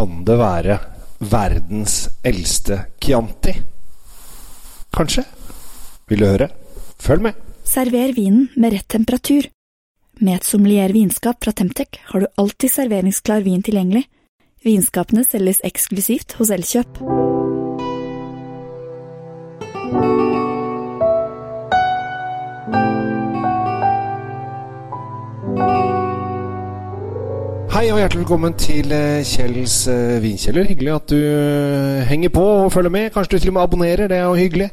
kan det være verdens eldste Chianti? Kanskje? Vil du høre? Følg med. Server vinen med rett temperatur. Med et sommelier vinskap fra Temtec har du alltid serveringsklar vin tilgjengelig. Vinskapene selges eksklusivt hos Elkjøp. Hei og hjertelig velkommen til eh, Kjells eh, vinkjeller. Hyggelig at du eh, henger på og følger med. Kanskje du til og med abonnerer. Det er jo hyggelig.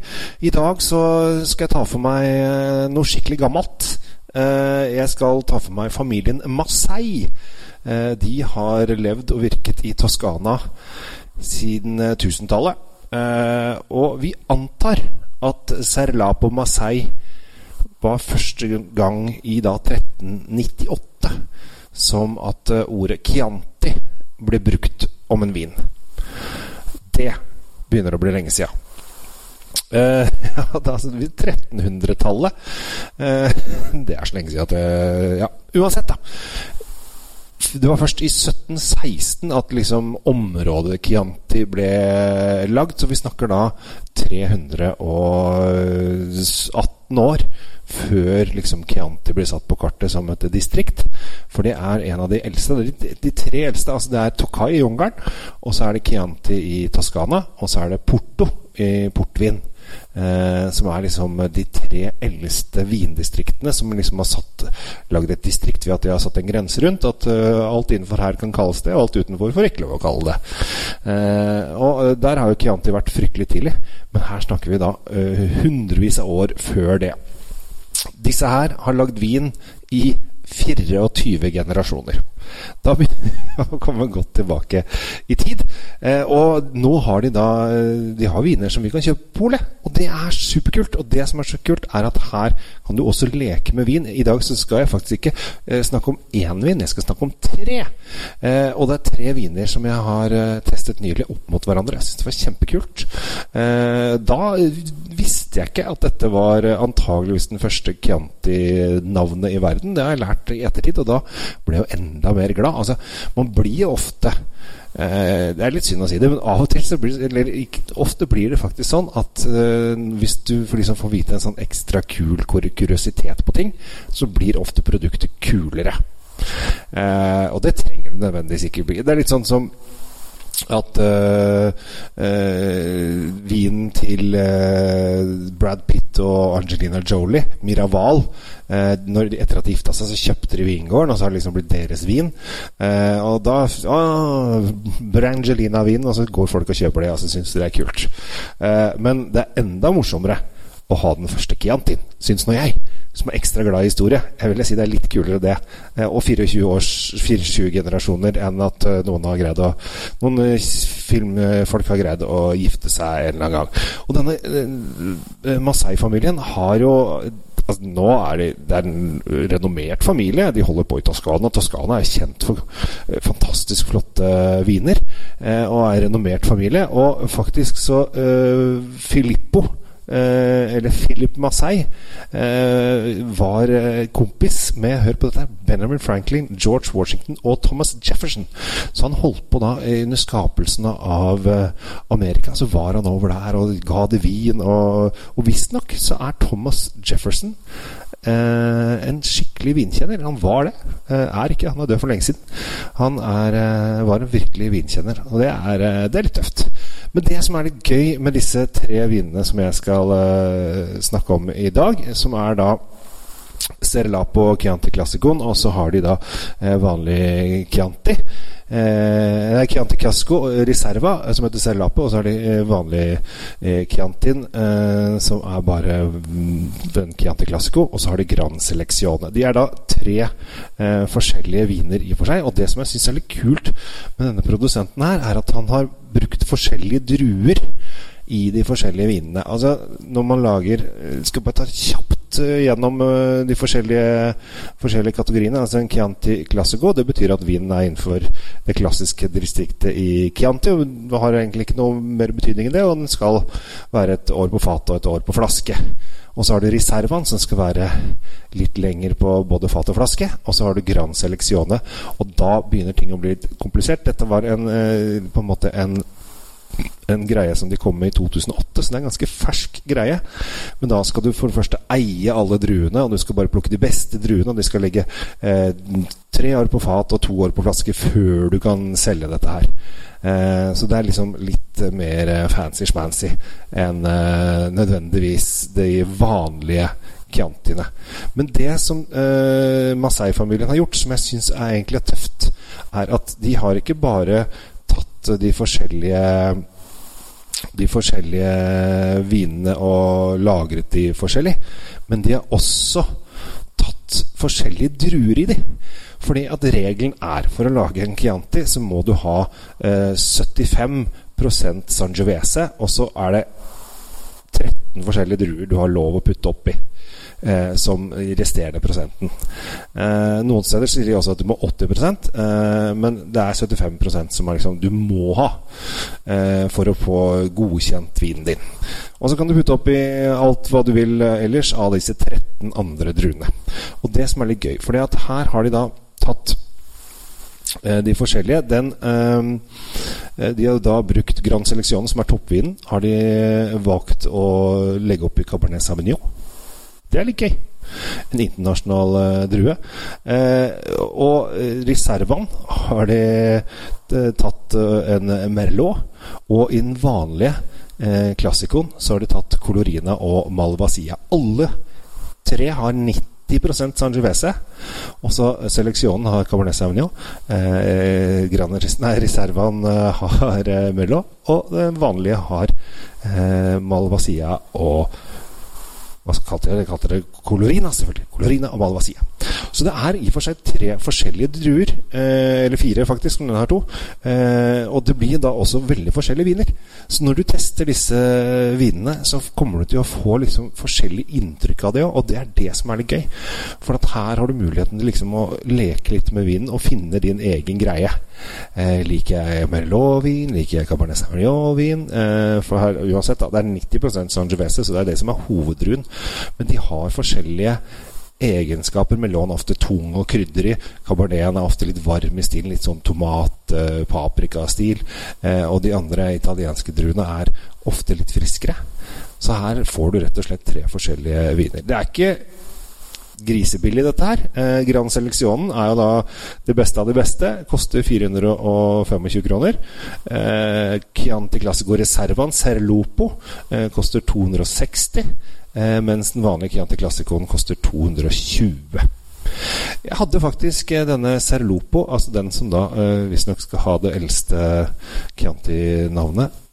I dag så skal jeg ta for meg noe skikkelig gammelt. Jeg skal ta for meg familien Massei. De har levd og virket i Toskana siden eh, 1000-tallet. Eh, Og vi antar at Serlapo Massei var første gang i da 1398 som at eh, ordet Chianti ble brukt om en vin. Det begynner å bli lenge sia. Uh, ja, det er altså 1300-tallet. Uh, det er så lenge siden at det Ja, uansett, da. Det var først i 1716 at liksom området Chianti ble lagd, så vi snakker da 318 år før liksom Chianti blir satt på kartet som et distrikt. For det er en av de eldste. De, de tre eldste altså Det er Tokai i Ungarn, og så er det Chianti i Toskana, og så er det Porto i portvin. Eh, som er liksom de tre eldste vindistriktene som liksom har satt lagd et distrikt ved at de har satt en grense rundt. At uh, alt innenfor her kan kalles det, og alt utenfor får ikke lov å kalle det. Eh, og eh, der har jo Chianti vært fryktelig tidlig, men her snakker vi da uh, hundrevis av år før det. Disse her har lagd vin i 24 generasjoner. Da begynner vi å komme godt tilbake i tid. Eh, og nå har de da eh, De har viner som vi kan kjøpe på polet. Og det er superkult. Og det som er så kult, er at her kan du også leke med vin. I dag så skal jeg faktisk ikke eh, snakke om én vin, jeg skal snakke om tre. Og det er tre viner som jeg har testet nylig opp mot hverandre. Jeg syns det var kjempekult. Da visste jeg ikke at dette var antageligvis den første Chianti-navnet i verden. Det har jeg lært i ettertid, og da ble jeg jo enda mer glad. Altså, man blir ofte eh, Det er litt synd å si det, men av og til så blir Eller ofte blir det faktisk sånn at eh, hvis du liksom får vite en sånn ekstra kul kuriositet på ting, så blir ofte produktet kulere. Eh, og det trenger det nødvendigvis ikke bli. Det er litt sånn som at uh, uh, vinen til uh, Brad Pitt og Angelina Jolie, Miraval når Etter at de gifta seg, så kjøpte de vingården, og så har det liksom blitt deres vin. Og da Brangelina-vin, og så går folk og kjøper det, og så syns de det er kult. Men det er enda morsommere å ha den første Chiantin, syns nå jeg som er ekstra glad i historie. Jeg vil si det er litt kulere det. Eh, og 24 års 24 generasjoner enn at eh, noen har greid å Noen eh, filmfolk har greid å gifte seg en eller annen gang. Og denne Masai-familien har jo Altså, nå er det, det er en renommert familie. De holder på i Toskana. Toskana er kjent for fantastisk flotte viner. Og er en renommert familie. Og faktisk så eh, Filippo eller Philip Massey, eh, var eh, kompis med hør på dette, Benjamin Franklin, George Washington og Thomas Jefferson. Så han holdt på da eh, under skapelsen av eh, Amerika. Så var han over der og ga det vin. Og, og visstnok så er Thomas Jefferson Eh, en skikkelig vinkjenner. Han var det. Eh, er ikke. Han er død for lenge siden. Han er, eh, var en virkelig vinkjenner, og det er, eh, det er litt tøft. Men det som er litt gøy med disse tre vinene som jeg skal eh, snakke om i dag, som er da Serlapo Chianti Classicon, og så har de da eh, vanlig Chianti. Eh, Chianti Casco Riserva, eh, som heter Serlapo, og så har de eh, vanlig eh, Chiantin, eh, som er bare mm, den Chianti Classico, og så har de Gran Selezione. De er da tre eh, forskjellige viner i og for seg, og det som jeg syns er litt kult med denne produsenten her, er at han har brukt forskjellige druer i de forskjellige vinene. Altså, når man lager Skal bare ta kjapt gått uh, gjennom uh, de forskjellige, forskjellige, kategoriene. Altså En Chianti Classico det betyr at vinen er innenfor det klassiske distriktet i Chianti. og Det har egentlig ikke noe mer betydning enn det, og den skal være et år på fat og et år på flaske. Og så har du Reservaen, som skal være litt lenger på både fat og flaske. Og så har du Gran Selezione, og da begynner ting å bli litt komplisert. Dette var en, på en måte en en greie som de kom med i 2008, så det er en ganske fersk greie. Men da skal du for det første eie alle druene, og du skal bare plukke de beste druene. Og de skal legge eh, tre år på fat og to år på flaske før du kan selge dette her. Eh, så det er liksom litt mer eh, fancy-schmancy enn eh, nødvendigvis de vanlige Chiantiene. Men det som eh, Masai-familien har gjort, som jeg syns er egentlig tøft, er at de har ikke bare de forskjellige de forskjellige vinene og lagret de forskjellig. Men de har også tatt forskjellige druer i de. Fordi at regelen er for å lage en Chianti, så må du ha eh, 75% Sangiovese, og så er det 13 forskjellige druer du har lov å putte oppi eh, som resterende prosenten. Eh, noen steder sier de også at du må 80 eh, men det er 75% som er liksom, du må ha eh, for å få godkjent vinen din. Og så kan du putte oppi alt hva du vil eh, ellers av disse 13 andre druene. Og det som er litt gøy, for her har de da tatt eh, de forskjellige. Den, øh, de har da brukt Grand Selection, som er toppvinen. Har de valgt å legge opp i Cabernet Sauvignon. Det er litt gøy. En internasjonal eh, drue. Eh, og uh, reservaen har de tatt en Merlot. Og i den vanlige klassikoen så har de tatt Colorina og Malvasia. Alle tre har 90 Sangiovese. Også seleksjonen har Cabernet Sauvignon. Eh, nei, Reservaen har eh, Merlot. Og den vanlige har eh, Malvasia og hva kalte dere det? Colorina, selvfølgelig. Colorina og Malvasia. Så det er i og for seg tre forskjellige druer. Eh, eller fire, faktisk, men den har to. Eh, og det blir da også veldig forskjellige viner. Så når du tester disse vinene, så kommer du til å få liksom forskjellig inntrykk av det. Og det er det som er litt gøy. For at her har du muligheten til liksom å leke litt med vinen og finne din egen greie. Eh, liker jeg Merlot-vin? Liker jeg Cabernet Sauvignon-vin? Eh, for her, uansett, da, det er 90% Sangiovese, så det er det som er hoveddruen. Men de har forskjellige egenskaper. med lån ofte tung og krydderig. Caberneten er ofte litt varm i stilen, litt sånn tomat-paprikastil. Eh, og de andre italienske druene er ofte litt friskere. Så her får du rett og slett tre forskjellige viner. Det er ikke grisebillig, dette her. Eh, Grand Seleccionen er jo da det beste av det beste. Koster 425 kroner. Eh, Chianti Classico Reservan Serlopo eh, koster 260. Eh, mens den vanlige Chianti Classicoen koster 220. Jeg hadde faktisk eh, denne Serlopo, altså den som da eh, visstnok skal ha det eldste Chianti-navnet.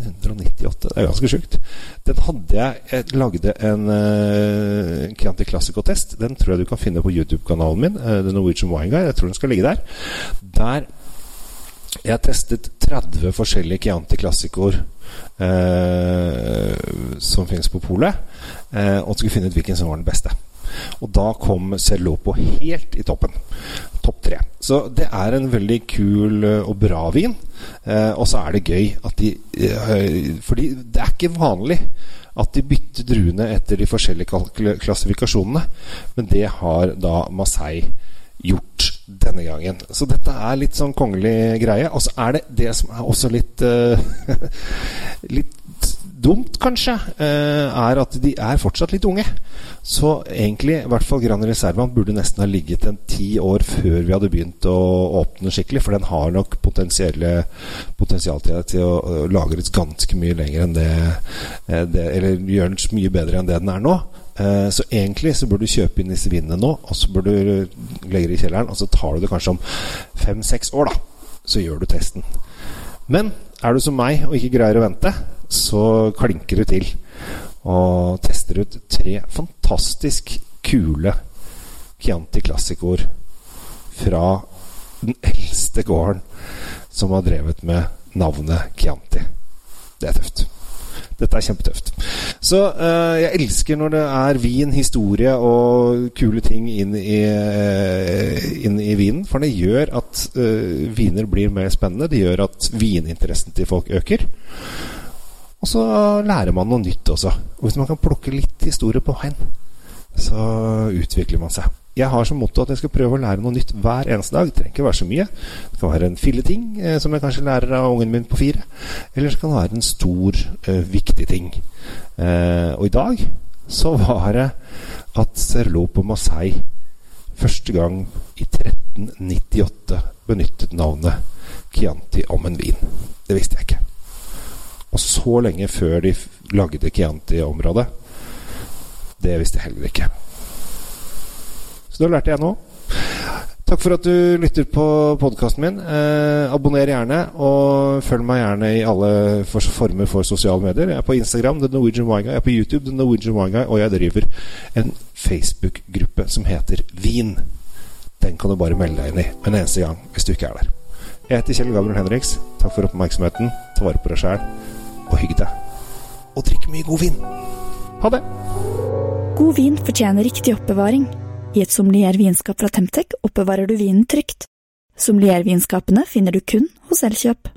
1398. Det er ganske sjukt. Den hadde jeg, jeg lagde en uh, Chianti Classico-test. Den tror jeg du kan finne på YouTube-kanalen min. Uh, The Norwegian Wine Guy. Jeg tror den skal ligge der. Der jeg testet 30 forskjellige Chianti Classicoer uh, som finnes på polet, uh, og skulle finne ut hvilken som var den beste. Og da kom Celopo helt i toppen. Topp tre. Så det er en veldig kul eh, og bra vin. Eh, og så er det gøy at de eh, Fordi det er ikke vanlig at de bytter druene etter de forskjellige klassifikasjonene. Men det har da Marseille gjort denne gangen. Så dette er litt sånn kongelig greie. Og så er det det som er også litt eh, Litt dumt, kanskje, eh, er at de er fortsatt litt unge. Så egentlig, i hvert fall Gran Reservan burde nesten ha ligget en ti år før vi hadde begynt å åpne skikkelig. For den har nok potensial til å lagres ganske mye lenger enn det, eh, det Eller gjøre den mye bedre enn det den er nå. Eh, så egentlig så burde du kjøpe inn disse vinene nå, og så burde du legge det i kjelleren. Og så tar du det kanskje om fem-seks år, da. Så gjør du testen. Men er du som meg og ikke greier å vente, så klinker du til og tester ut tre fantastisk kule Chianti Classicoer fra den eldste gården som har drevet med navnet Chianti. Det er tøft. dette er kjempetøft. Så uh, jeg elsker når det er vin, historie og kule ting inn i, uh, inn i vinen. For det gjør at uh, viner blir mer spennende. Det gjør at vininteressen til folk øker. Og så lærer man noe nytt også. Og hvis man kan plukke litt historie på veien, så utvikler man seg. Jeg har som motto at jeg skal prøve å lære noe nytt hver eneste dag. Det trenger ikke være så mye. Det kan være en filleting eh, som jeg kanskje lærer av ungen min på fire. Eller så kan det være en stor, eh, viktig ting. Eh, og i dag så var det at Serlo på Marseille første gang i 1398 benyttet navnet Chianti om en vin. Det visste jeg ikke. Og så lenge før de lagde Chianti-området. Det visste jeg heller ikke. Så da lærte jeg noe. Takk for at du lytter på podkasten min. Eh, abonner gjerne, og følg meg gjerne i alle former for sosiale medier. Jeg er på Instagram, The Norwegian Wine Guy. Jeg er på YouTube, The Norwegian Wine Guy. Og jeg driver en Facebook-gruppe som heter Vin. Den kan du bare melde deg inn i en eneste gang hvis du ikke er der. Jeg heter Kjell Gabriel Henriks. Takk for oppmerksomheten. Ta vare på deg sjæl, og hygg deg. Og drikk mye god vin. Ha det! God vin fortjener riktig oppbevaring. I et sommelier-vinskap fra Temtec oppbevarer du vinen trygt. Sommelier-vinskapene finner du kun hos Elkjøp.